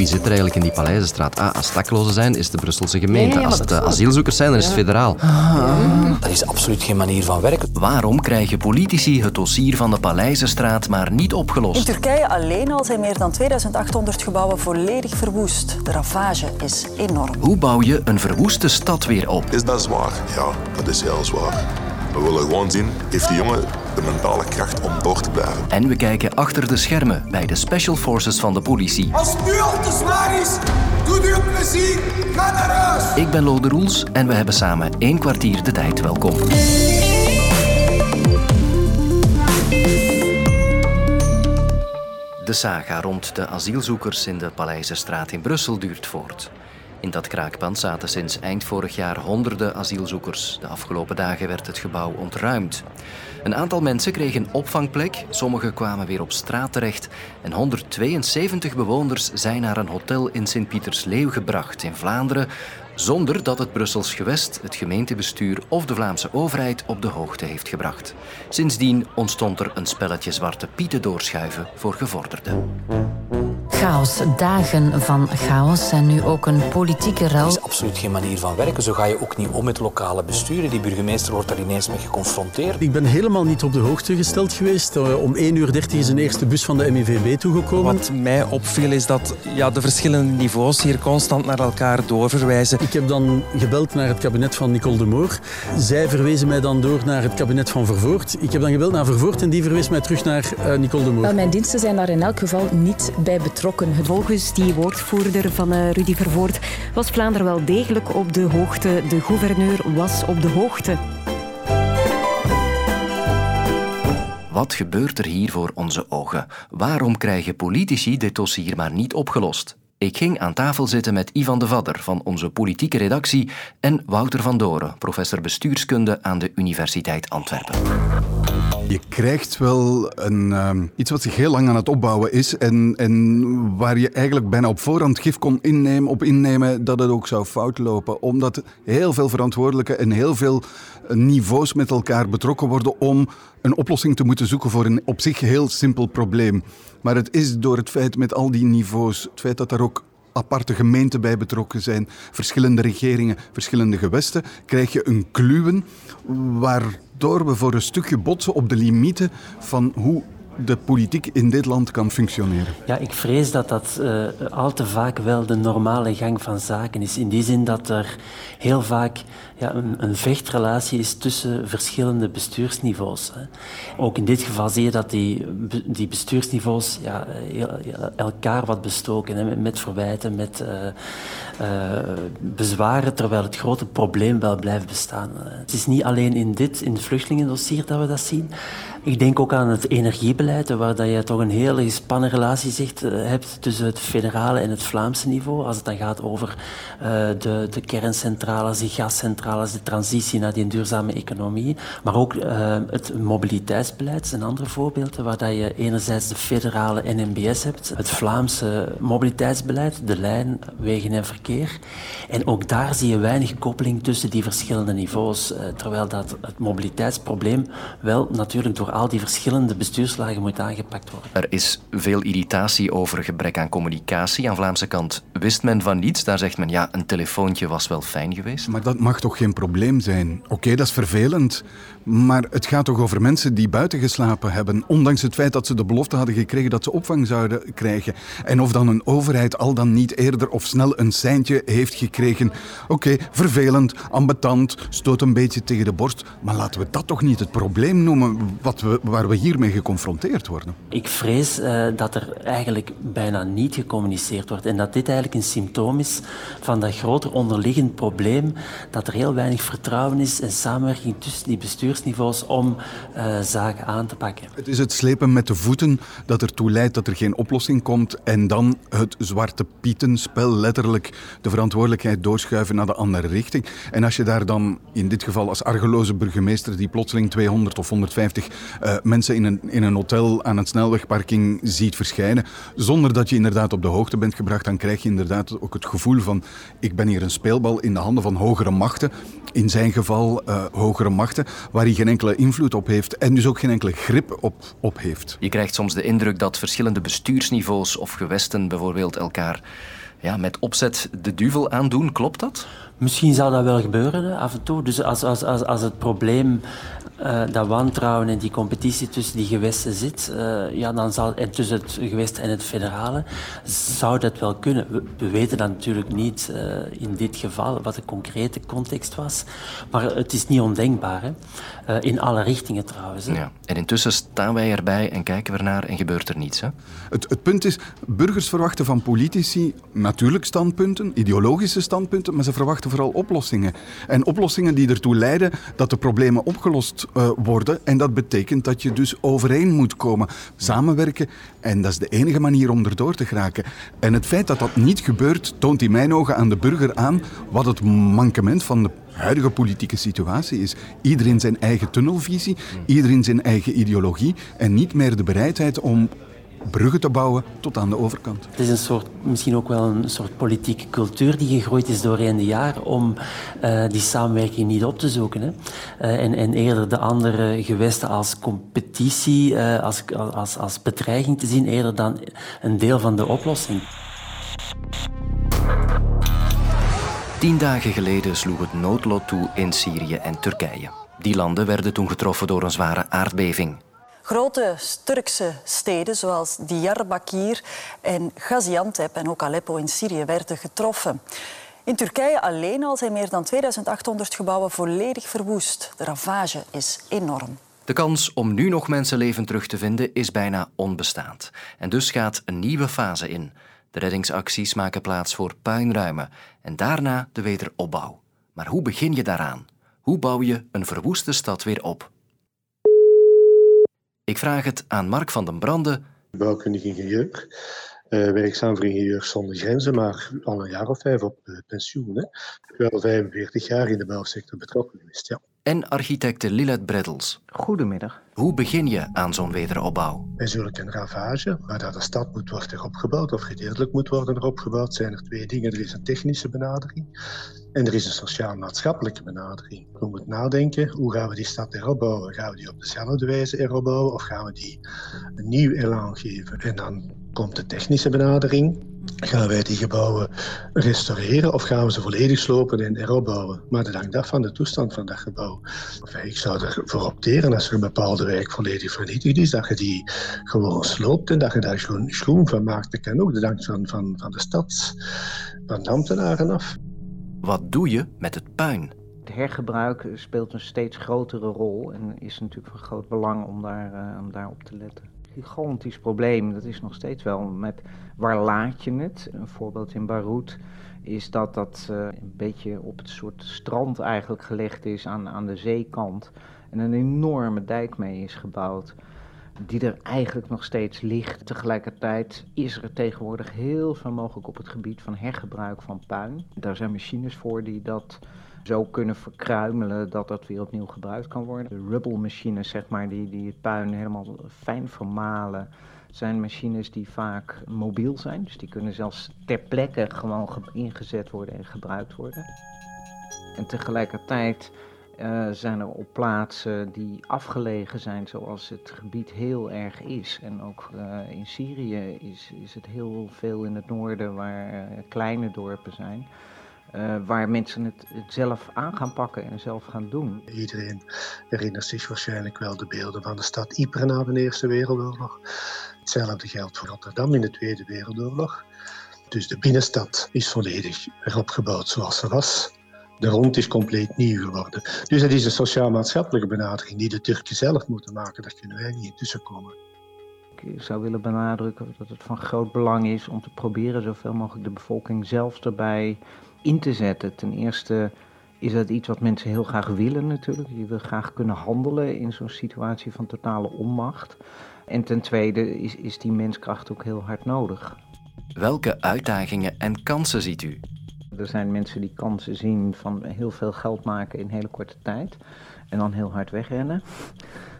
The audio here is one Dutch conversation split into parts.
wie zit er eigenlijk in die Paleizenstraat? Ah, als daklozen zijn, is de Brusselse gemeente. als het asielzoekers zijn, dan is het federaal. Dat is absoluut geen manier van werken. Waarom krijgen politici het dossier van de Paleizenstraat maar niet opgelost? In Turkije alleen al zijn meer dan 2800 gebouwen volledig verwoest. De ravage is enorm. Hoe bouw je een verwoeste stad weer op? Is dat zwaar? Ja, dat is heel zwaar. We willen gewoon zien, heeft die jongen de mentale kracht om door te blijven? En we kijken achter de schermen bij de Special Forces van de politie. Als het nu al te zwaar is, doe u een plezier, ga naar huis. Ik ben Lode Roels en we hebben samen één kwartier de tijd. Welkom. De saga rond de asielzoekers in de Paleizenstraat in Brussel duurt voort. In dat kraakpand zaten sinds eind vorig jaar honderden asielzoekers. De afgelopen dagen werd het gebouw ontruimd. Een aantal mensen kregen opvangplek, sommigen kwamen weer op straat terecht en 172 bewoners zijn naar een hotel in Sint-Pietersleeuw gebracht in Vlaanderen, zonder dat het Brussels gewest, het gemeentebestuur of de Vlaamse overheid op de hoogte heeft gebracht. Sindsdien ontstond er een spelletje zwarte pieten doorschuiven voor gevorderden. Chaos, dagen van chaos en nu ook een politieke Dat rel. is absoluut geen manier van werken. Zo ga je ook niet om met lokale besturen. Die burgemeester wordt daar ineens mee geconfronteerd. Ik ben helemaal niet op de hoogte gesteld geweest. Eh, Om 1 uur 30 is een eerste bus van de MIVB toegekomen. Wat mij opviel is dat ja, de verschillende niveaus hier constant naar elkaar doorverwijzen. Ik heb dan gebeld naar het kabinet van Nicole de Moor. Zij verwezen mij dan door naar het kabinet van Vervoort. Ik heb dan gebeld naar Vervoort en die verwees mij terug naar eh, Nicole de Moor. Mijn diensten zijn daar in elk geval niet bij betrokken. Volgens die woordvoerder van eh, Rudy Vervoort was Vlaanderen wel degelijk op de hoogte. De gouverneur was op de hoogte. Wat gebeurt er hier voor onze ogen? Waarom krijgen politici dit dossier maar niet opgelost? Ik ging aan tafel zitten met Ivan de Vadder van onze politieke redactie en Wouter van Doren, professor bestuurskunde aan de Universiteit Antwerpen. Je krijgt wel een, ehm, iets wat zich heel lang aan het opbouwen is en, en waar je eigenlijk bijna op voorhand gif kon innemen, op innemen dat het ook zou fout lopen. Omdat heel veel verantwoordelijke en heel veel eh, niveaus met elkaar betrokken worden om een oplossing te moeten zoeken voor een op zich heel simpel probleem. Maar het is door het feit met al die niveaus, het feit dat daar ook aparte gemeenten bij betrokken zijn, verschillende regeringen, verschillende gewesten, krijg je een kluwen waardoor we voor een stukje botsen op de limieten van hoe de politiek in dit land kan functioneren. Ja, ik vrees dat dat eh, al te vaak wel de normale gang van zaken is. In die zin dat er heel vaak ja, een, een vechtrelatie is tussen verschillende bestuursniveaus. Hè. Ook in dit geval zie je dat die, die bestuursniveaus ja, elkaar wat bestoken, hè, met- verwijten, met eh, eh, bezwaren, terwijl het grote probleem wel blijft bestaan. Het is niet alleen in dit, in het vluchtelingendossier, dat we dat zien. Ik denk ook aan het energiebeleid, waar dat je toch een hele gespannen relatie zegt, eh, hebt tussen het federale en het Vlaamse niveau. Als het dan gaat over eh, de, de kerncentrales, die gascentrales, de transitie naar die duurzame economie. Maar ook eh, het mobiliteitsbeleid zijn andere voorbeelden, waar dat je enerzijds de federale NMBS hebt, het Vlaamse mobiliteitsbeleid, de lijn wegen en verkeer. En ook daar zie je weinig koppeling tussen die verschillende niveaus, terwijl dat het mobiliteitsprobleem wel natuurlijk door al die verschillende bestuurslagen moet aangepakt worden. Er is veel irritatie over gebrek aan communicatie. Aan Vlaamse kant wist men van niets. Daar zegt men ja, een telefoontje was wel fijn geweest. Maar dat mag toch geen probleem zijn? Oké, dat is vervelend. Maar het gaat toch over mensen die buiten geslapen hebben. Ondanks het feit dat ze de belofte hadden gekregen dat ze opvang zouden krijgen. En of dan een overheid al dan niet eerder of snel een seintje heeft gekregen. Oké, vervelend, ambetant, stoot een beetje tegen de borst. Maar laten we dat toch niet het probleem noemen wat we, waar we hiermee geconfronteerd worden. Ik vrees eh, dat er eigenlijk bijna niet gecommuniceerd wordt en dat dit eigenlijk een symptoom is van dat groter onderliggend probleem, dat er heel weinig vertrouwen is en samenwerking tussen die bestuursniveaus om eh, zaken aan te pakken. Het is het slepen met de voeten dat ertoe leidt dat er geen oplossing komt en dan het zwarte pietenspel, letterlijk de verantwoordelijkheid doorschuiven naar de andere richting. En als je daar dan, in dit geval als argeloze burgemeester, die plotseling 200 of 150 eh, mensen in een, in een hotel aan een snelwegparking ziet verschijnen, zonder dat je inderdaad op de hoogte bent gebracht, dan krijg je inderdaad ook het gevoel van ik ben hier een speelbal in de handen van hogere machten. In zijn geval uh, hogere machten, waar hij geen enkele invloed op heeft en dus ook geen enkele grip op, op heeft. Je krijgt soms de indruk dat verschillende bestuursniveaus of gewesten bijvoorbeeld elkaar ja, met opzet de duvel aandoen. Klopt dat? Misschien zou dat wel gebeuren af en toe. Dus als, als, als, als het probleem uh, dat wantrouwen en die competitie tussen die gewesten zit, uh, ja, dan zal, en tussen het gewest en het federale, zou dat wel kunnen. We, weten dat natuurlijk niet uh, in dit geval wat de concrete context was, maar het is niet ondenkbaar. Hè? in alle richtingen trouwens. Hè? Ja. En intussen staan wij erbij en kijken we ernaar en gebeurt er niets. Hè? Het, het punt is, burgers verwachten van politici natuurlijk standpunten, ideologische standpunten, maar ze verwachten vooral oplossingen. En oplossingen die ertoe leiden dat de problemen opgelost uh, worden. En dat betekent dat je dus overeen moet komen, samenwerken. En dat is de enige manier om erdoor te geraken. En het feit dat dat niet gebeurt, toont in mijn ogen aan de burger aan wat het mankement van de huidige politieke situatie is. Iedereen zijn eigen tunnelvisie, iedereen zijn eigen ideologie en niet meer de bereidheid om bruggen te bouwen tot aan de overkant. Het is een soort, misschien ook wel een soort politieke cultuur die gegroeid is doorheen de jaren om uh, die samenwerking niet op te zoeken. Hè. Uh, en, en, eerder de andere gewesten als competitie, uh, als, als, als bedreiging te zien, eerder dan een deel van de oplossing. Tien dagen geleden sloeg het noodlot toe in Syrië en Turkije. Die landen werden toen getroffen door een zware aardbeving. Grote Turkse steden zoals Diyarbakir en Gaziantep en ook Aleppo in Syrië werden getroffen. In Turkije alleen al zijn meer dan 2800 gebouwen volledig verwoest. De ravage is enorm. De kans om nu nog mensenleven terug te vinden is bijna onbestaand. En dus gaat een nieuwe fase in. De reddingsacties maken plaats voor puinruimen en daarna de wederopbouw. Maar hoe begin je daaraan? Hoe bouw je een verwoeste stad weer op? Ik vraag het aan Mark van den Brande. Bouwkundig ingenieur, uh, werkzaam voor Ingenieurs Zonder Grenzen, maar al een jaar of vijf op uh, pensioen. Hè. Wel 45 jaar in de bouwsector betrokken geweest, ja en architecte Lilith Breddels. Goedemiddag. Hoe begin je aan zo'n wederopbouw? Bij zulke een ravage, waar dat de stad moet worden opgebouwd of gedeeltelijk moet worden opgebouwd, zijn er twee dingen. Er is een technische benadering en er is een sociaal-maatschappelijke benadering. We moeten nadenken, hoe gaan we die stad heropbouwen? Gaan we die op dezelfde wijze heropbouwen of gaan we die een nieuw elan geven? En dan komt de technische benadering. Gaan wij die gebouwen restaureren of gaan we ze volledig slopen en heropbouwen? Maar dat hangt af van de toestand van dat gebouw. ik zou ervoor opteren als er een bepaalde wijk volledig vernietigd is, dat je die gewoon sloopt en dat je daar schoon, schoon van maakt. Dat kan ook, dat hangt van, van, van de stad, van de ambtenaren af. Wat doe je met het puin? Het hergebruik speelt een steeds grotere rol en is natuurlijk van groot belang om daar, uh, om daar op te letten gigantisch probleem. Dat is nog steeds wel met waar laat je het? Een voorbeeld in Beirut is dat dat uh, een beetje op het soort strand eigenlijk gelegd is aan, aan de zeekant. En een enorme dijk mee is gebouwd. Die er eigenlijk nog steeds ligt. Tegelijkertijd is er tegenwoordig heel veel mogelijk op het gebied van hergebruik van puin. Daar zijn machines voor die dat zo kunnen verkruimelen dat dat weer opnieuw gebruikt kan worden. De rubble machines, zeg maar, die, die het puin helemaal fijn vermalen, zijn machines die vaak mobiel zijn. Dus die kunnen zelfs ter plekke gewoon ingezet worden en gebruikt worden. En tegelijkertijd uh, zijn er op plaatsen die afgelegen zijn, zoals het gebied heel erg is. En ook uh, in Syrië is, is het heel veel in het noorden waar uh, kleine dorpen zijn. Uh, waar mensen het, het, zelf aan gaan pakken en zelf gaan doen. Iedereen herinnert zich waarschijnlijk wel de beelden van de stad Ypres na de Eerste Wereldoorlog. Hetzelfde geldt voor Rotterdam in de Tweede Wereldoorlog. Dus de binnenstad is volledig heropgebouwd zoals ze was. De rond is compleet nieuw geworden. Dus dat is een sociaal-maatschappelijke benadering die de Turken zelf moeten maken. Daar kunnen wij niet intussen komen. Ik zou willen benadrukken dat het van groot belang is om te proberen zoveel mogelijk de bevolking zelf erbij in te zetten. Ten eerste is dat iets wat mensen heel graag willen natuurlijk. Je wil graag kunnen handelen in zo'n situatie van totale onmacht. En ten tweede is, is die menskracht ook heel hard nodig. Welke uitdagingen en kansen ziet u? Er zijn mensen die kansen zien van heel veel geld maken in hele korte tijd en dan heel hard wegrennen.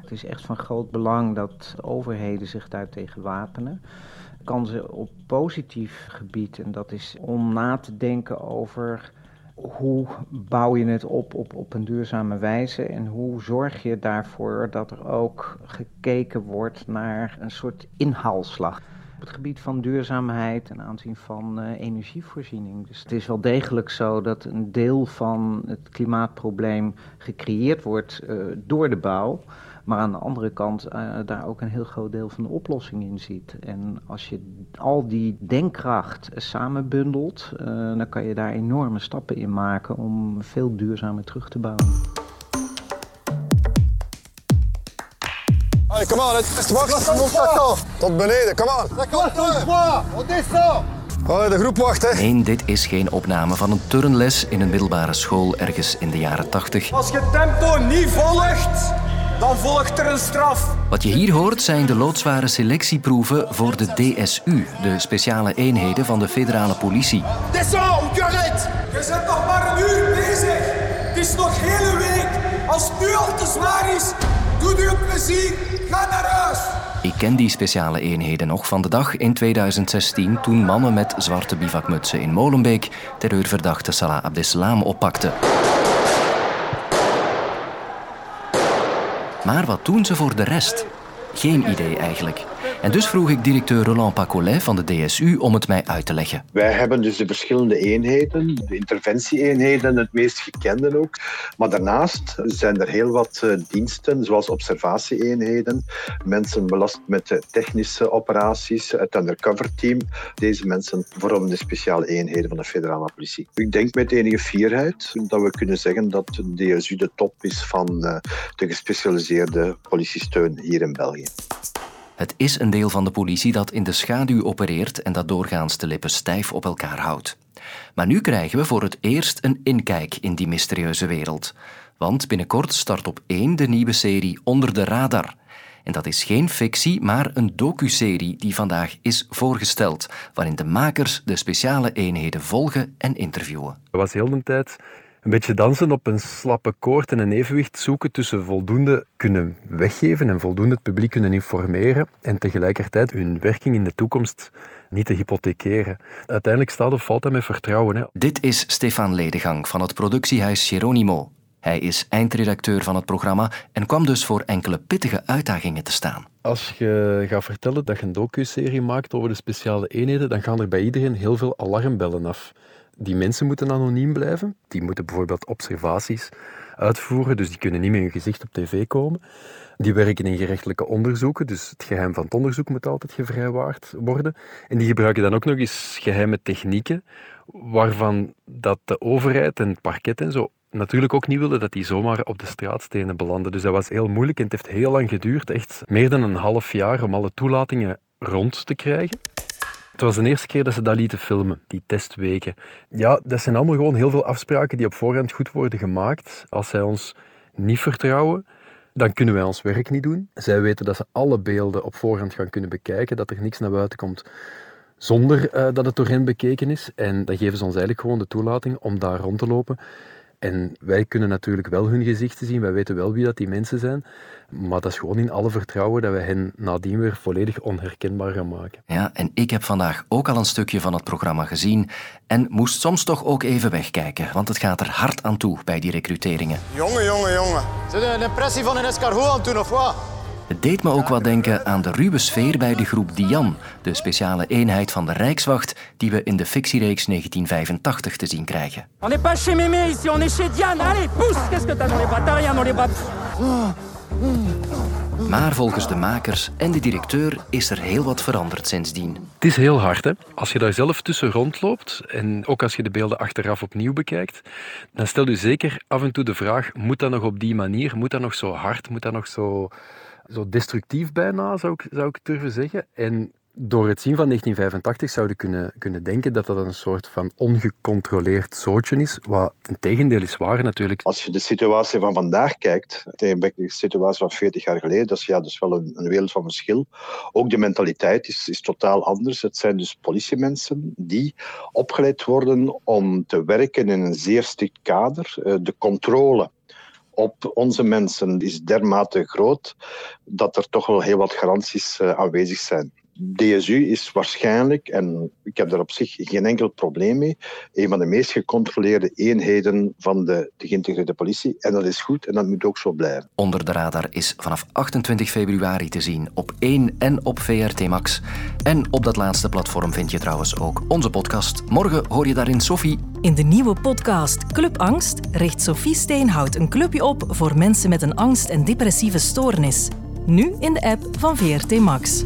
Het is echt van groot belang dat overheden zich daartegen wapenen. Kan ze op positief gebied, en dat is om na te denken over hoe bouw je het op, op op een duurzame wijze en hoe zorg je daarvoor dat er ook gekeken wordt naar een soort inhaalslag op het gebied van duurzaamheid en aanzien van uh, energievoorziening. Dus het is wel degelijk zo dat een deel van het klimaatprobleem gecreëerd wordt uh, door de bouw. Maar aan de andere kant uh, daar ook een heel groot deel van de oplossing in ziet. En als je al die denkkracht samenbundelt, dan kan je daar enorme stappen in maken om veel duurzamer terug te bouwen. Allez, come on, let's walk. Tot beneden, come on. Oh, de groep wacht, hè. Nee, dit is geen opname van een turnles in een middelbare school ergens in de jaren 80. Als je tempo niet volgt, dan volgt er een straf. Wat je hier hoort zijn de loodzware selectieproeven voor de DSU, de speciale eenheden van de federale politie. Descends, ou arrête! Je bent nog maar een uur bezig. Het is nog hele week. Als het nu al te zwaar is, doe je een plezier. Ga naar huis. Ik ken die speciale eenheden nog van de dag in 2016 toen mannen met zwarte bivakmutsen in Molenbeek terreurverdachte Salah Abdeslam oppakten. Maar wat doen ze voor de rest? Geen idee eigenlijk. En dus vroeg ik directeur Roland Pacolet van de DSU om het mij uit te leggen. Wij hebben dus de verschillende eenheden, de interventie-eenheden, het meest gekende ook. Maar daarnaast zijn er heel wat eh, diensten, zoals observatie-eenheden, mensen belast met technische operaties, het undercover-team. Deze mensen vormen de speciale eenheden van de federale politie. Ik denk met enige fierheid dat we kunnen zeggen dat de DSU de top is van eh, de gespecialiseerde politiesteun hier in België. Het is een deel van de politie dat in de schaduw opereert en dat doorgaans de lippen stijf op elkaar houdt. Maar nu krijgen we voor het eerst een inkijk in die mysterieuze wereld. Want binnenkort start op één de nieuwe serie Onder de Radar. En dat is geen fictie, maar een docuserie die vandaag is voorgesteld, waarin de makers de speciale eenheden volgen en interviewen. Dat was heel de tijd een beetje dansen op een slappe koord en een evenwicht zoeken tussen voldoende kunnen weggeven en voldoende het publiek kunnen informeren en tegelijkertijd hun werking in de toekomst niet te hypothekeren. Uiteindelijk staat of valt dat met vertrouwen. Hè. Dit is Stefan Ledegang van het productiehuis Geronimo. Hij is eindredacteur van het programma en kwam dus voor enkele pittige uitdagingen te staan. Als je gaat vertellen dat je een docu-serie maakt over de speciale eenheden, dan gaan er bij iedereen heel veel alarmbellen af. Die mensen moeten anoniem blijven. Die moeten bijvoorbeeld observaties uitvoeren, dus die kunnen niet met hun gezicht op tv komen. Die werken in gerechtelijke onderzoeken, dus het geheim van het onderzoek moet altijd gevrijwaard worden. En die gebruiken dan ook nog eens geheime technieken, waarvan dat de overheid en het parket en zo natuurlijk ook niet wilden dat die zomaar op de straatstenen belanden. Dus dat was heel moeilijk en het heeft heel lang geduurd, echt meer dan een half jaar, om alle toelatingen rond te krijgen. Het was de eerste keer dat ze dat lieten filmen, die testweken. Ja, dat zijn allemaal gewoon heel veel afspraken die op voorhand goed worden gemaakt. Als zij ons niet vertrouwen, dan kunnen wij ons werk niet doen. Zij weten dat ze alle beelden op voorhand gaan kunnen bekijken, dat er niks naar buiten komt zonder uh, dat het door hen bekeken is. En dan geven ze ons eigenlijk gewoon de toelating om daar rond te lopen. En wij kunnen natuurlijk wel hun gezichten zien, wij weten wel wie dat die mensen zijn, maar dat is gewoon in alle vertrouwen dat we hen nadien weer volledig onherkenbaar gaan maken. Ja, en ik heb vandaag ook al een stukje van het programma gezien en moest soms toch ook even wegkijken, want het gaat er hard aan toe bij die recruteringen. Jongen, jongen, jongen. Zit een impressie van een escargot aan toen of wat? Het deed me ook wat denken aan de ruwe sfeer bij de groep Dian, de speciale eenheid van de Rijkswacht die we in de fictiereeks 1985 te zien krijgen. On n'est pas chez Mémé ici, on est chez Diane. Allez, pousse, qu'est-ce que t'as dans les bras? T'as rien dans les bras. Maar volgens de makers en de directeur is er heel wat veranderd sindsdien. Het is heel hard, hè? Als je daar zelf tussen rondloopt en ook als je de beelden achteraf opnieuw bekijkt, dan stel je zeker af en toe de vraag: moet dat nog op die manier? Moet dat nog zo hard? Moet dat nog zo zo destructief bijna, zou ik, zou ik durven zeggen. En door het zien van 1985 zouden kunnen, kunnen denken dat dat een soort van ongecontroleerd zootje is, wat een tegendeel is waar natuurlijk. Als je de situatie van vandaag kijkt, tegen de situatie van 40 jaar geleden, dat is ja, dus wel een, een wereld van verschil. Ook de mentaliteit is, is totaal anders. Het zijn dus politiemensen die opgeleid worden om te werken in een zeer strikt kader. Eh, de controle op onze mensen is dermate groot dat er toch wel heel wat garanties uh, aanwezig zijn. DSU is waarschijnlijk, en ik heb daar op zich geen enkel probleem mee, een van de meest gecontroleerde eenheden van de, de geïntegreerde politie. En dat is goed en dat moet ook zo blijven. Onder de radar is vanaf 28 februari te zien op 1 en op VRT Max. En op dat laatste platform vind je trouwens ook onze podcast. Morgen hoor je daarin Sophie. In de nieuwe podcast Club Angst richt Sophie Steenhout een clubje op voor mensen met een angst- en depressieve stoornis. Nu in de app van VRT Max.